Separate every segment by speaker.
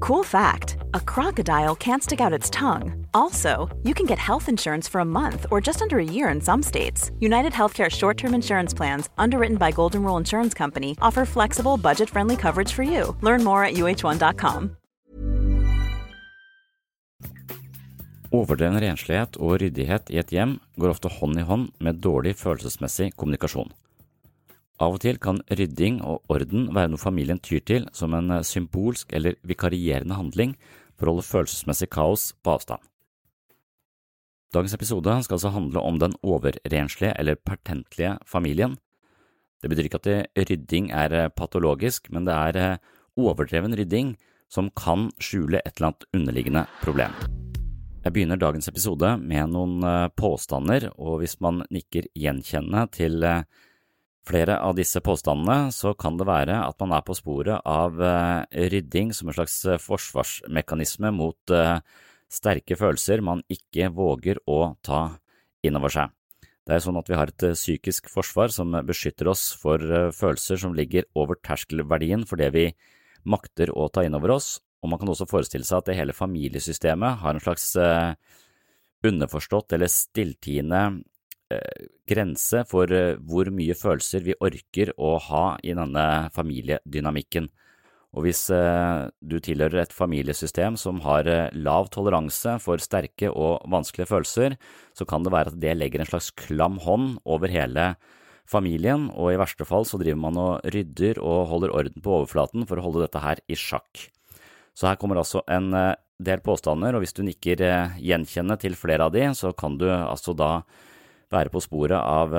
Speaker 1: Cool fact a crocodile can't stick out its tongue. Also, you can get health insurance for a month or just under a year in some states. United Healthcare short term insurance plans, underwritten by Golden Rule Insurance Company, offer flexible, budget friendly coverage for you. Learn more at uh1.com.
Speaker 2: Overdreven renslighet og ryddighet i et hjem går ofte hånd i hånd med dårlig følelsesmessig kommunikasjon. Av og til kan rydding og orden være noe familien tyr til som en symbolsk eller vikarierende handling for å holde følelsesmessig kaos på avstand. Dagens episode skal altså handle om den overrenslige eller pertentlige familien. Det betyr ikke at rydding er patologisk, men det er overdreven rydding som kan skjule et eller annet underliggende problem. Jeg begynner dagens episode med noen påstander, og hvis man nikker gjenkjennende til flere av disse påstandene, så kan det være at man er på sporet av rydding som en slags forsvarsmekanisme mot sterke følelser man ikke våger å ta inn over seg. Det er sånn at vi har et psykisk forsvar som beskytter oss for følelser som ligger over terskelverdien for det vi makter å ta inn over oss, og man kan også forestille seg at det hele familiesystemet har en slags underforstått eller stilltiende grense for hvor mye følelser vi orker å ha i denne familiedynamikken. Og hvis du tilhører et familiesystem som har lav toleranse for sterke og vanskelige følelser, så kan det være at det legger en slags klam hånd over hele familien, og i verste fall så driver man og rydder og holder orden på overflaten for å holde dette her i sjakk. Så her kommer altså en del påstander, og hvis du nikker gjenkjennende til flere av de, så kan du altså da være på sporet av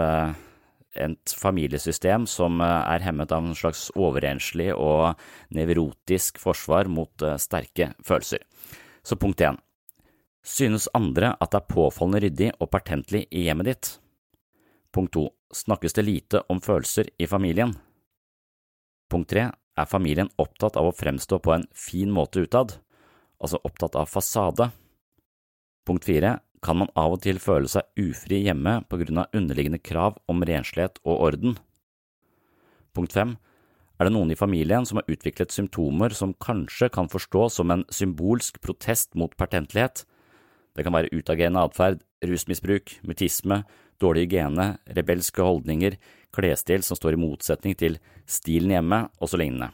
Speaker 2: et familiesystem som er hemmet av en slags overenslig og nevrotisk forsvar mot sterke følelser. Så punkt én. Synes andre at det er påfallende ryddig og pertentlig i hjemmet ditt? Punkt to. Snakkes det lite om følelser i familien? Punkt tre. Er familien opptatt av å fremstå på en fin måte utad, altså opptatt av fasade? Punkt fire. Kan man av og til føle seg ufri hjemme på grunn av underliggende krav om renslighet og orden? Punkt fem. Er det noen i familien som har utviklet symptomer som kanskje kan forstås som en symbolsk protest mot pertentlighet? Det kan være utagerende atferd, rusmisbruk, mutisme, dårlig hygiene, rebelske holdninger, klesstil som står i motsetning til stilen hjemme, og så lignende.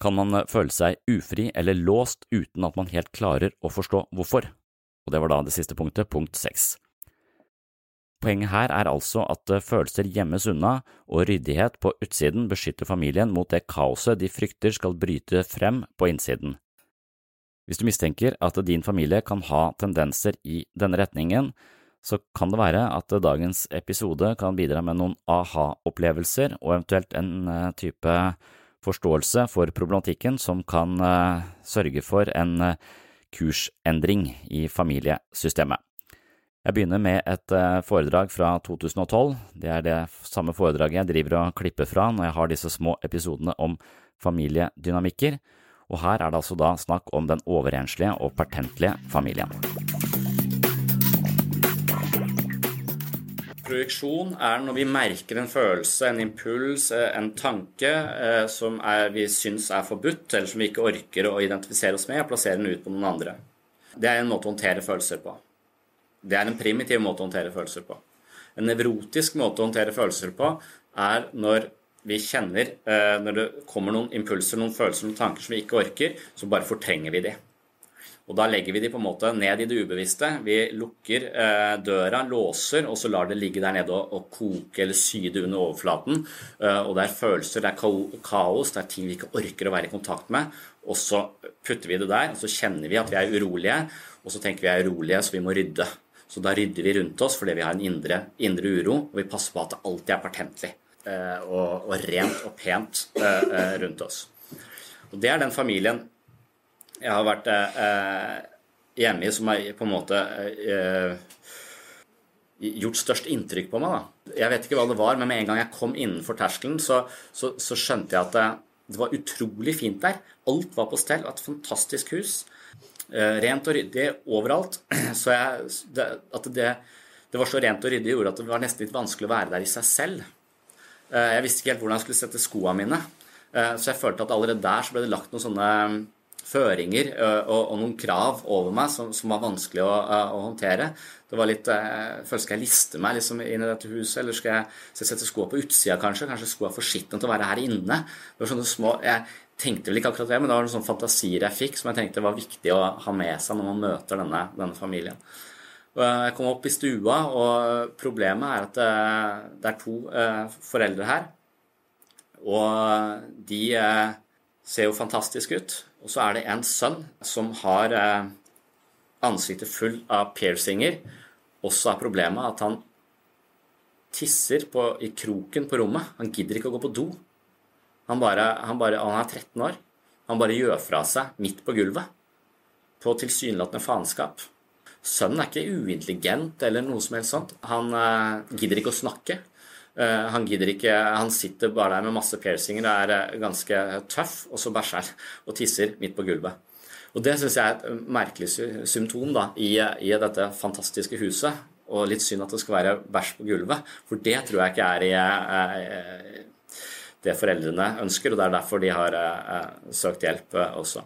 Speaker 2: Kan man føle seg ufri eller låst uten at man helt klarer å forstå hvorfor? Og det var da det siste punktet, punkt seks. Poenget her er altså at følelser gjemmes unna, og ryddighet på utsiden beskytter familien mot det kaoset de frykter skal bryte frem på innsiden. Hvis du mistenker at din familie kan ha tendenser i denne retningen, så kan det være at dagens episode kan bidra med noen aha-opplevelser og eventuelt en type forståelse for problematikken som kan sørge for en kursendring i familiesystemet. Jeg begynner med et foredrag fra 2012. Det er det samme foredraget jeg driver og klipper fra når jeg har disse små episodene om familiedynamikker, og her er det altså da snakk om den overenslige og pertentlige familien. Projeksjon er når vi merker en følelse, en impuls, en tanke som er, vi syns er forbudt, eller som vi ikke orker å identifisere oss med, og plassere den ut på noen andre. Det er en måte å håndtere følelser på. Det er en primitiv måte å håndtere følelser på. En nevrotisk måte å håndtere følelser på er når
Speaker 3: vi kjenner eh, når det kommer noen impulser, noen følelser, noen tanker som vi ikke orker, så bare fortrenger vi de. Og da legger vi de på en måte ned i det ubevisste. Vi lukker eh, døra, låser, og så lar det ligge der nede og, og koke eller syde under overflaten. Eh, og det er følelser, det er kaos, det er ting vi ikke orker å være i kontakt med. Og så putter vi det der, og så kjenner vi at vi er urolige, og så tenker vi at vi er urolige, så vi må rydde. Så da rydder vi rundt oss fordi vi har en indre, indre uro, og vi passer på at det alltid er patentlig. eh, og, og, rent og pent eh, eh rundt oss. Og Det er den familien jeg har vært eh, hjemme i, som har på en måte eh, gjort størst inntrykk på meg. Da. Jeg vet ikke hva det var, men med en gang jeg kom innenfor terskelen, så, så, så skjønte jeg at det, det, var utrolig fint der. Alt var på stell. Et fantastisk hus. Eh, rent og ryddig overalt. Så jeg, det, at det, det, var så rent og ryddig gjorde at det var nesten litt vanskelig å være der i seg selv. Eh, jeg visste ikke helt hvordan jeg skulle sette skoene mine. Eh, så jeg følte at allerede der så ble det lagt noen sånne føringer og, og, noen krav over meg som, som var vanskelig å, å, håndtere. Det var litt, jeg følte Skal jeg liste meg liksom inn i dette huset, eller skal jeg, skal jeg sette skoene på utsida, kanskje? Kanskje skoene er for skitne til å være her inne? Det var sånne små, Jeg tenkte vel ikke akkurat det, men det var noen sånne fantasier jeg fikk som jeg tenkte var viktig å ha med seg når man møter denne, denne familien. Jeg kom opp i stua, og problemet er at det er to foreldre her. Og de ser jo fantastisk ut. Og så er det en sønn som har eh, ansiktet full av piercinger. Også er problemet at han tisser på, i kroken på rommet. Han gidder ikke å gå på do. Han, bare, han, bare, han er 13 år. Han bare gjør fra seg midt på gulvet. På tilsynelatende faenskap. Sønnen er ikke uintelligent eller noe som helst sånt. Han eh, gidder ikke å snakke. Eh, han gidder ikke Han sitter bare der med masse piercinger og er eh, ganske tøff, og så bæsjer og tisser midt på gulvet. Og Det syns jeg er et eh, merkelig symptom da, i, i, dette fantastiske huset. Og litt synd at det skal være bæsj på gulvet, for det tror jeg ikke er i det foreldrene ønsker, og det er derfor de har søkt hjelp også.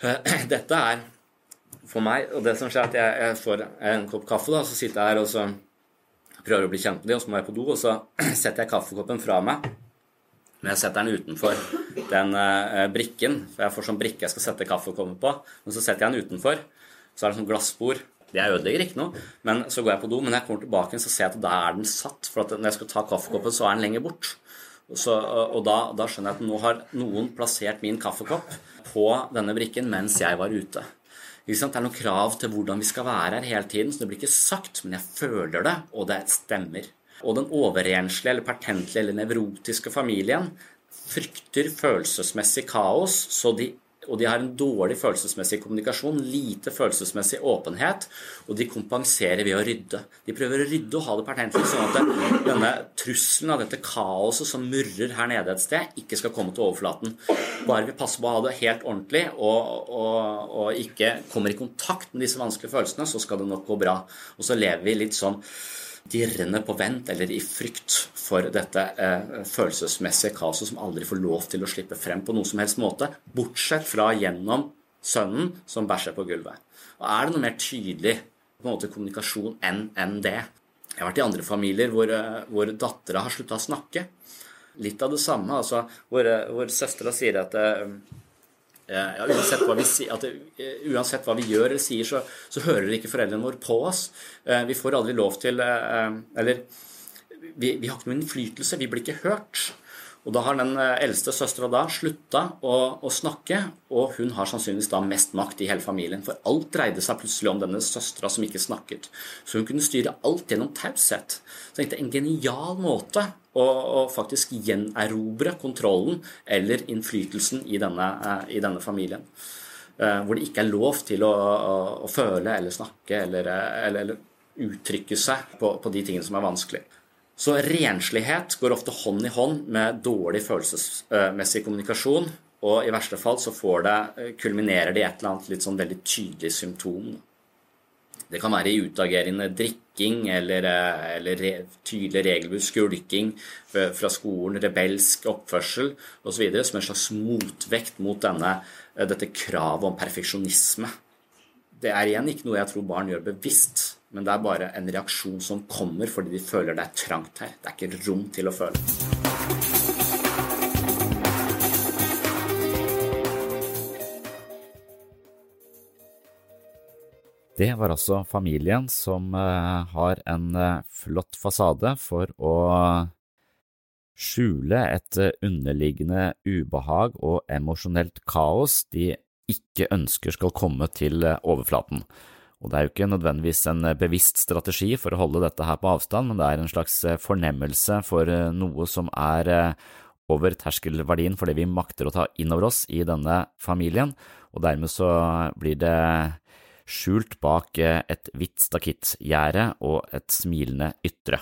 Speaker 3: Dette er for meg, og det som skjer, at jeg, får en kopp kaffe, da, så sitter jeg her og så prøver å bli kjent med dem, og så må jeg på do, og så setter jeg kaffekoppen fra meg. Men jeg setter den utenfor den uh, brikken, for jeg får sånn brikke jeg skal sette kaffekoppen på. Men så setter jeg den utenfor, så er det sånn glassbord. Det ødelegger ikke noe, men så går jeg på do. Men når jeg kommer tilbake, så ser jeg at da er den satt. For når jeg skal ta kaffekoppen, så er den lenger bort. Så, og da, da, skjønner jeg at nå har noen plassert min kaffekopp på denne brikken mens jeg var ute. Det er noen krav til hvordan vi skal være her hele tiden, så det blir ikke sagt, men jeg føler det, og det stemmer. Og den overrenslige eller pertentlige eller nevrotiske familien frykter følelsesmessig kaos, så de og de har en dårlig følelsesmessig kommunikasjon, lite følelsesmessig åpenhet, og de kompenserer ved å rydde. De prøver å rydde og ha det pertentlig, sånn at denne trusselen av dette kaoset som murrer her nede et sted, ikke skal komme til overflaten. Bare vi passer på å ha det helt ordentlig og, og, og ikke kommer i kontakt med disse vanskelige følelsene, så skal det nok gå bra. Og så lever vi litt sånn dirrende på vent eller i frykt for dette eh, følelsesmessige kaoset som aldri får lov til å slippe frem på noen som helst måte, bortsett fra gjennom sønnen som bæsjer på gulvet. Og Er det noe mer tydelig på en måte kommunikasjon enn en det? Jeg har vært i andre familier hvor, eh, hvor dattera har slutta å snakke. Litt av det samme. altså Hvor, eh, hvor søstera sier at Eh, ja, uansett, hva vi, det, eh, uansett, hva vi, gjør eller sier, så, så, hører ikke foreldrene våre på oss. Eh, vi får aldri lov til Eller vi, vi har ikke noen innflytelse. Vi blir ikke hørt. Og da har den eldste søstera da slutta å, å, snakke, og hun har sannsynligvis da mest makt i hele familien. For alt dreide seg plutselig om denne søstera som ikke snakket. Så hun kunne styre alt gjennom taushet. Så jeg tenkte en genial måte å faktisk gjenerobre kontrollen eller innflytelsen i denne, eh, i denne familien. Eh, hvor det ikke er lov til å, å, å føle eller snakke eller, eller, eller uttrykke seg på, på, de tingene som er vanskelig. Så renslighet går ofte hånd i hånd med dårlig følelsesmessig kommunikasjon. Og i verste fall så det, kulminerer det i et eller annet litt sånn veldig tydelig symptom. Det kan være i utagerende drikking eller, eh, eller tydelig regelbrudd, skulking fra skolen, rebelsk oppførsel osv. som en slags motvekt mot denne, eh, dette kravet om perfeksjonisme. Det er igjen ikke noe jeg tror barn gjør bevisst, men det er bare en reaksjon som kommer fordi de føler det er trangt her. Det er ikke rom til å føle.
Speaker 2: Det var altså familien som eh, har en eh, flott fasade for å skjule et eh, underliggende ubehag og emosjonelt kaos de ikke ønsker skal komme til overflaten. Og det er jo ikke nødvendigvis en bevisst strategi for å holde dette her på avstand, men det er en slags fornemmelse for noe som er over terskelverdien for det vi makter å ta inn over oss i denne familien, og dermed så blir det skjult bak eh, et hvitt stakittgjerde og et smilende ytre.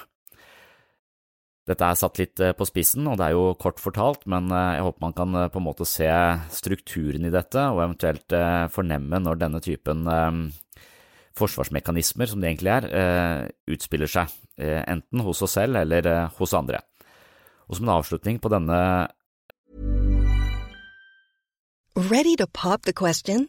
Speaker 2: Dette er satt litt eh, på spissen, og det er jo kort fortalt, men eh, jeg håper man kan på en måte se strukturen i dette, og eventuelt fornemme når denne typen forsvarsmekanismer, som det egentlig er, utspiller seg, enten hos oss selv eller hos andre. Og som en avslutning på denne
Speaker 4: Ready to pop the question?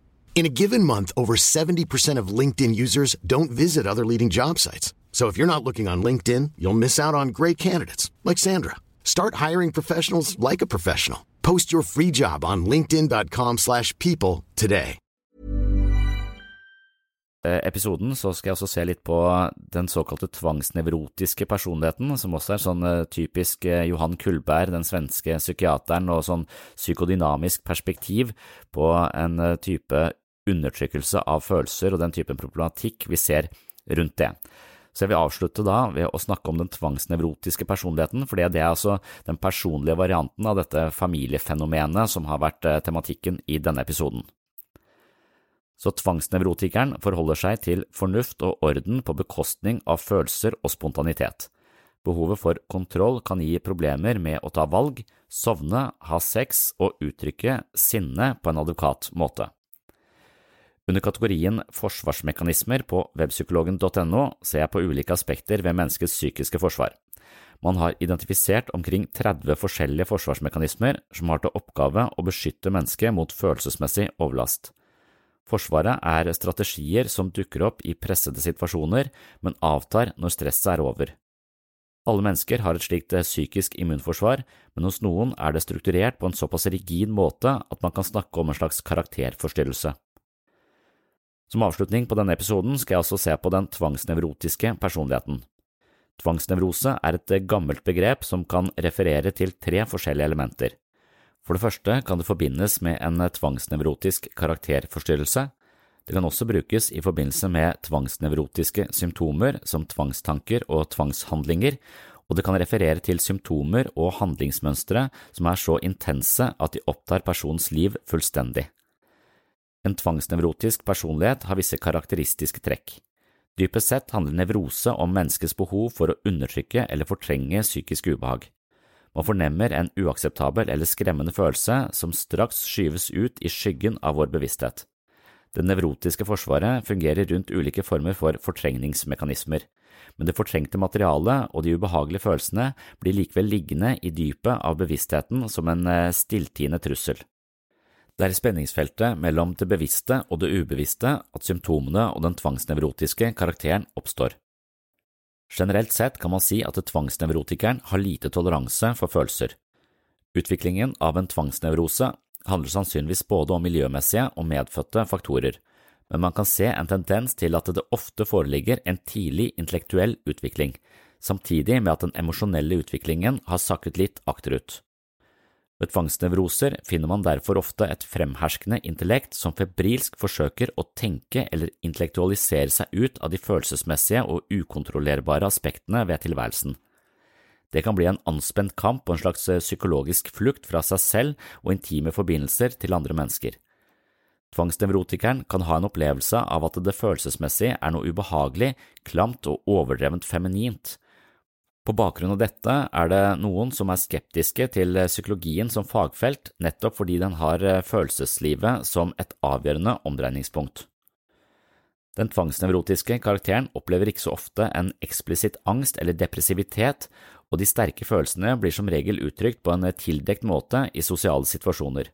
Speaker 5: In a given month, over 70% of LinkedIn users don't visit other leading job sites. So if you're not looking on LinkedIn, you'll miss out on great candidates like Sandra. Start hiring professionals like a professional. Post your free job on linkedin.com/people today.
Speaker 2: Eh, episoden så skal jeg også se litt på den såkalte tvangsnevrotiske personligheten, som også er sånn eh, typisk eh, Johan Kullberg, den svenske psykiateren, og sånn psykodynamisk perspektiv på en type undertrykkelse av følelser og den typen problematikk vi ser rundt det. Så jeg vil avslutte da ved å snakke om den tvangsnevrotiske personligheten, for det er altså den personlige varianten av dette familiefenomenet som har vært eh, tematikken i denne episoden. Så tvangsnevrotikeren forholder seg til fornuft og orden på bekostning av følelser og spontanitet. Behovet for kontroll kan gi problemer med å ta valg, sovne, ha sex og uttrykke sinne på en advokat måte. Under kategorien forsvarsmekanismer på webpsykologen.no ser jeg på ulike aspekter ved menneskets psykiske forsvar. Man har identifisert omkring 30 forskjellige forsvarsmekanismer som har til oppgave å beskytte mennesket mot følelsesmessig overlast. Forsvaret er strategier som dukker opp i pressede situasjoner, men avtar når stresset er over. Alle mennesker har et slikt eh, psykisk immunforsvar, men hos noen er det strukturert på en såpass rigid måte at man kan snakke om en slags karakterforstyrrelse. Som avslutning på denne episoden skal jeg også se på den tvangsnevrotiske personligheten. Tvangsnevrose er et gammelt begrep som kan referere til tre forskjellige elementer. For det første kan det forbindes med en tvangsnevrotisk karakterforstyrrelse. Det kan også brukes i forbindelse med tvangsnevrotiske symptomer som tvangstanker og tvangshandlinger, og det kan referere til symptomer og handlingsmønstre som er så intense at de opptar personens liv fullstendig. En tvangsnevrotisk personlighet har visse karakteristiske trekk. Dypest sett handler nevrose om menneskets behov for å undertrykke eller fortrenge psykisk ubehag. Man fornemmer en uakseptabel eller skremmende følelse som straks skyves ut i skyggen av vår bevissthet. Det nevrotiske forsvaret fungerer rundt ulike former for fortrengningsmekanismer, men det fortrengte materialet og de ubehagelige følelsene blir likevel liggende i dypet av bevisstheten som en eh, stilltiende trussel. Det er i spenningsfeltet mellom det bevisste og det ubevisste at symptomene og den tvangsnevrotiske karakteren oppstår. Generelt sett kan man si at tvangsnevrotikeren har lite toleranse for følelser. Utviklingen av en tvangsnevrose handler sannsynligvis både om miljømessige og medfødte faktorer, men man kan se en tendens til at det ofte foreligger en tidlig intellektuell utvikling, samtidig med at den emosjonelle utviklingen har sakket litt akterut. Ved tvangsnevroser finner man derfor ofte et fremherskende intellekt som febrilsk forsøker å tenke eller intellektualisere seg ut av de følelsesmessige og ukontrollerbare aspektene ved tilværelsen. Det kan bli en anspent kamp og en slags psykologisk flukt fra seg selv og intime forbindelser til andre mennesker. Tvangsnevrotikeren kan ha en opplevelse av at det følelsesmessige er noe ubehagelig, klamt og overdrevent feminint, på bakgrunn av dette er det noen som er skeptiske til psykologien som fagfelt, nettopp fordi den har eh, følelseslivet som et avgjørende omdreiningspunkt. Den tvangsnevrotiske karakteren opplever ikke så ofte en eksplisitt angst eller depressivitet, og de sterke følelsene blir som regel uttrykt på en tildekt måte i sosiale situasjoner.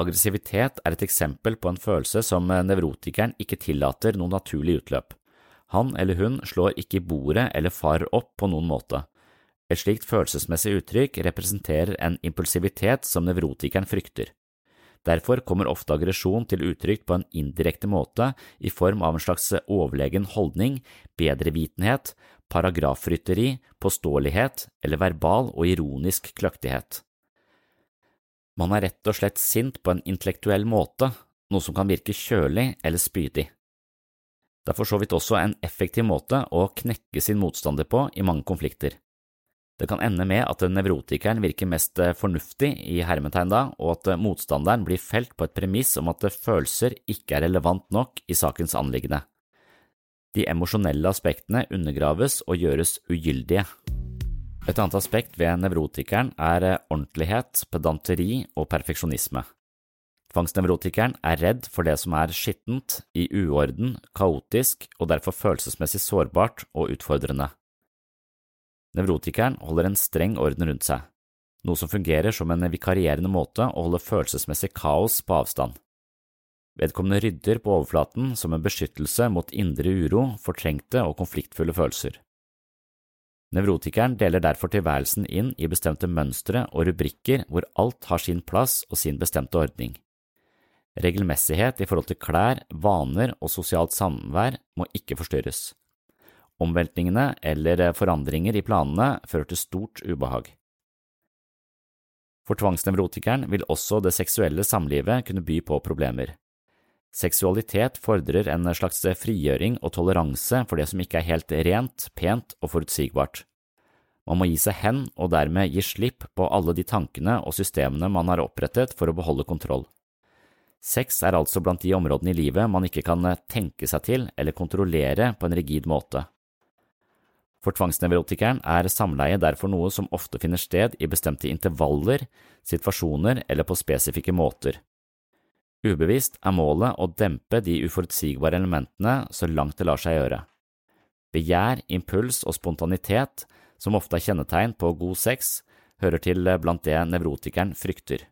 Speaker 2: Aggressivitet er et eksempel på en følelse som nevrotikeren ikke tillater noe naturlig utløp. Han eller hun slår ikke i bordet eller farer opp på noen måte. Et slikt følelsesmessig uttrykk representerer en impulsivitet som nevrotikeren frykter. Derfor kommer ofte aggresjon til uttrykk på en indirekte måte i form av en slags overlegen holdning, bedrevitenhet, paragrafrytteri, påståelighet eller verbal og ironisk kløktighet. Man er rett og slett sint på en intellektuell måte, noe som kan virke kjølig eller spydig. Det er for så vidt også en effektiv måte å knekke sin motstander på i mange konflikter. Det kan ende med at nevrotikeren virker mest eh, fornuftig i hermetegn da, og at eh, motstanderen blir felt på et premiss om at følelser ikke er relevant nok i sakens anliggende. De emosjonelle aspektene undergraves og gjøres ugyldige. Et annet aspekt ved nevrotikeren er eh, ordentlighet, pedanteri og perfeksjonisme. Tvangsnevrotikeren er redd for det som er skittent, i uorden, kaotisk og derfor følelsesmessig sårbart og utfordrende. Nevrotikeren holder en streng orden rundt seg, noe som fungerer som en vikarierende måte å holde følelsesmessig kaos på avstand. Vedkommende rydder på overflaten som en beskyttelse mot indre uro, fortrengte og konfliktfulle følelser. Nevrotikeren deler derfor tilværelsen inn i bestemte mønstre og rubrikker hvor alt har sin plass og sin bestemte ordning. Regelmessighet i forhold til klær, vaner og sosialt samvær må ikke forstyrres. Omveltningene eller forandringer i planene fører til stort ubehag. For tvangsnevrotikeren vil også det seksuelle samlivet kunne by på problemer. Seksualitet fordrer en slags frigjøring og toleranse for det som ikke er helt rent, pent og forutsigbart. Man må gi seg hen og dermed gi slipp på alle de tankene og systemene man har opprettet for å beholde kontroll. Sex er altså blant de områdene i livet man ikke kan eh, tenke seg til eller kontrollere på en rigid måte. For tvangsnevrotikeren er samleie derfor noe som ofte finner sted i bestemte intervaller, situasjoner eller på spesifikke måter. Ubevisst er målet å dempe de uforutsigbare elementene så langt det lar seg gjøre. Begjær, impuls og spontanitet, som ofte er kjennetegn på god sex, hører til blant det nevrotikeren frykter.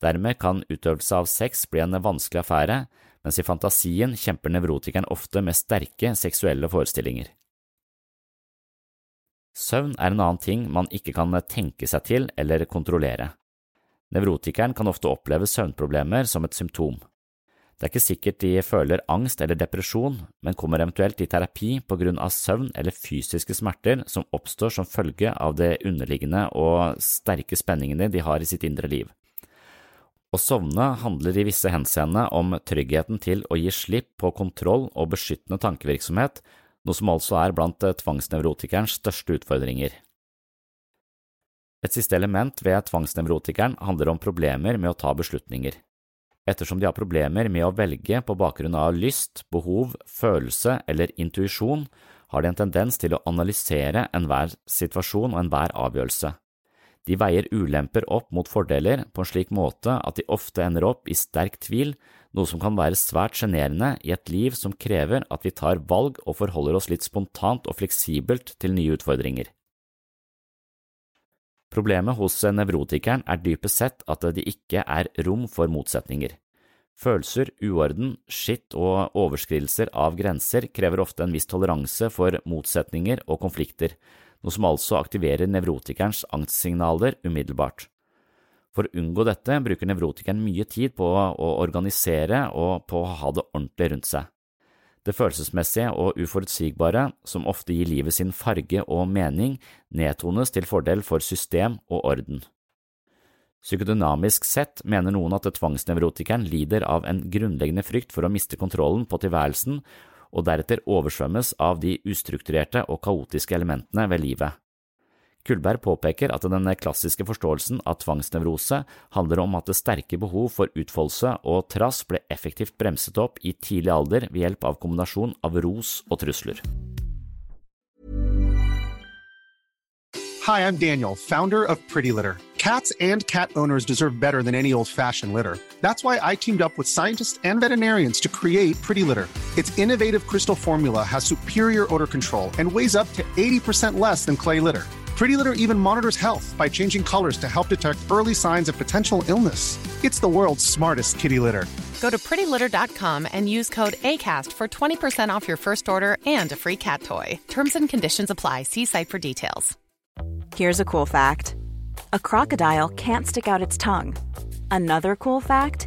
Speaker 2: Dermed kan utøvelse av sex bli en vanskelig affære, mens i fantasien kjemper nevrotikeren ofte med sterke seksuelle forestillinger. Søvn er en annen ting man ikke kan tenke seg til eller kontrollere. Nevrotikeren kan ofte oppleve søvnproblemer som et symptom. Det er ikke sikkert de føler angst eller depresjon, men kommer eventuelt i terapi på grunn av søvn eller fysiske smerter som oppstår som følge av det underliggende og sterke spenningene de har i sitt indre liv. Å sovne handler i visse henseende om tryggheten til å gi slipp på kontroll og beskyttende tankevirksomhet, noe som altså er blant tvangsnevrotikerens største utfordringer. Et siste element ved tvangsnevrotikeren handler om problemer med å ta beslutninger. Ettersom de har problemer med å velge på bakgrunn av lyst, behov, følelse eller intuisjon, har de en tendens til å analysere enhver situasjon og enhver avgjørelse. De veier ulemper opp mot fordeler på en slik måte at de ofte ender opp i sterk tvil, noe som kan være svært sjenerende i et liv som krever at vi tar valg og forholder oss litt spontant og fleksibelt til nye utfordringer. Problemet hos nevrotikeren er dypest sett at det ikke er rom for motsetninger. Følelser, uorden, skitt og overskridelser av grenser krever ofte en viss toleranse for motsetninger og konflikter, noe som altså aktiverer nevrotikerens angstsignaler umiddelbart. For å unngå dette bruker nevrotikeren mye tid på å organisere og på å ha det ordentlig rundt seg. Det følelsesmessige og uforutsigbare, som ofte gir livet sin farge og mening, nedtones til fordel for system og orden. Psykodynamisk sett mener noen at tvangsnevrotikeren lider av en grunnleggende frykt for å miste kontrollen på tilværelsen og deretter oversvømmes av de ustrukturerte og kaotiske elementene ved livet. Kullberg påpeker at den klassiske forståelsen av tvangsnevrose handler om at det sterke behov for utfoldelse og trass ble effektivt bremset opp i tidlig alder ved hjelp av kombinasjon av ros og trusler.
Speaker 6: Hi, I'm Daniel, founder of Pretty Litter. Cats and cat owners deserve better than any old-fashioned litter. That's why I teamed up with scientists and veterinarians to create Pretty Litter. Its innovative crystal formula has superior odor control and weighs up to 80% less than clay litter. Pretty Litter even monitors health by changing colors to help detect early signs of potential illness. It's the world's smartest kitty litter.
Speaker 7: Go to prettylitter.com and use code ACAST for 20% off your first order and a free cat toy. Terms and conditions apply. See site for details.
Speaker 1: Here's a cool fact a crocodile can't stick out its tongue. Another cool fact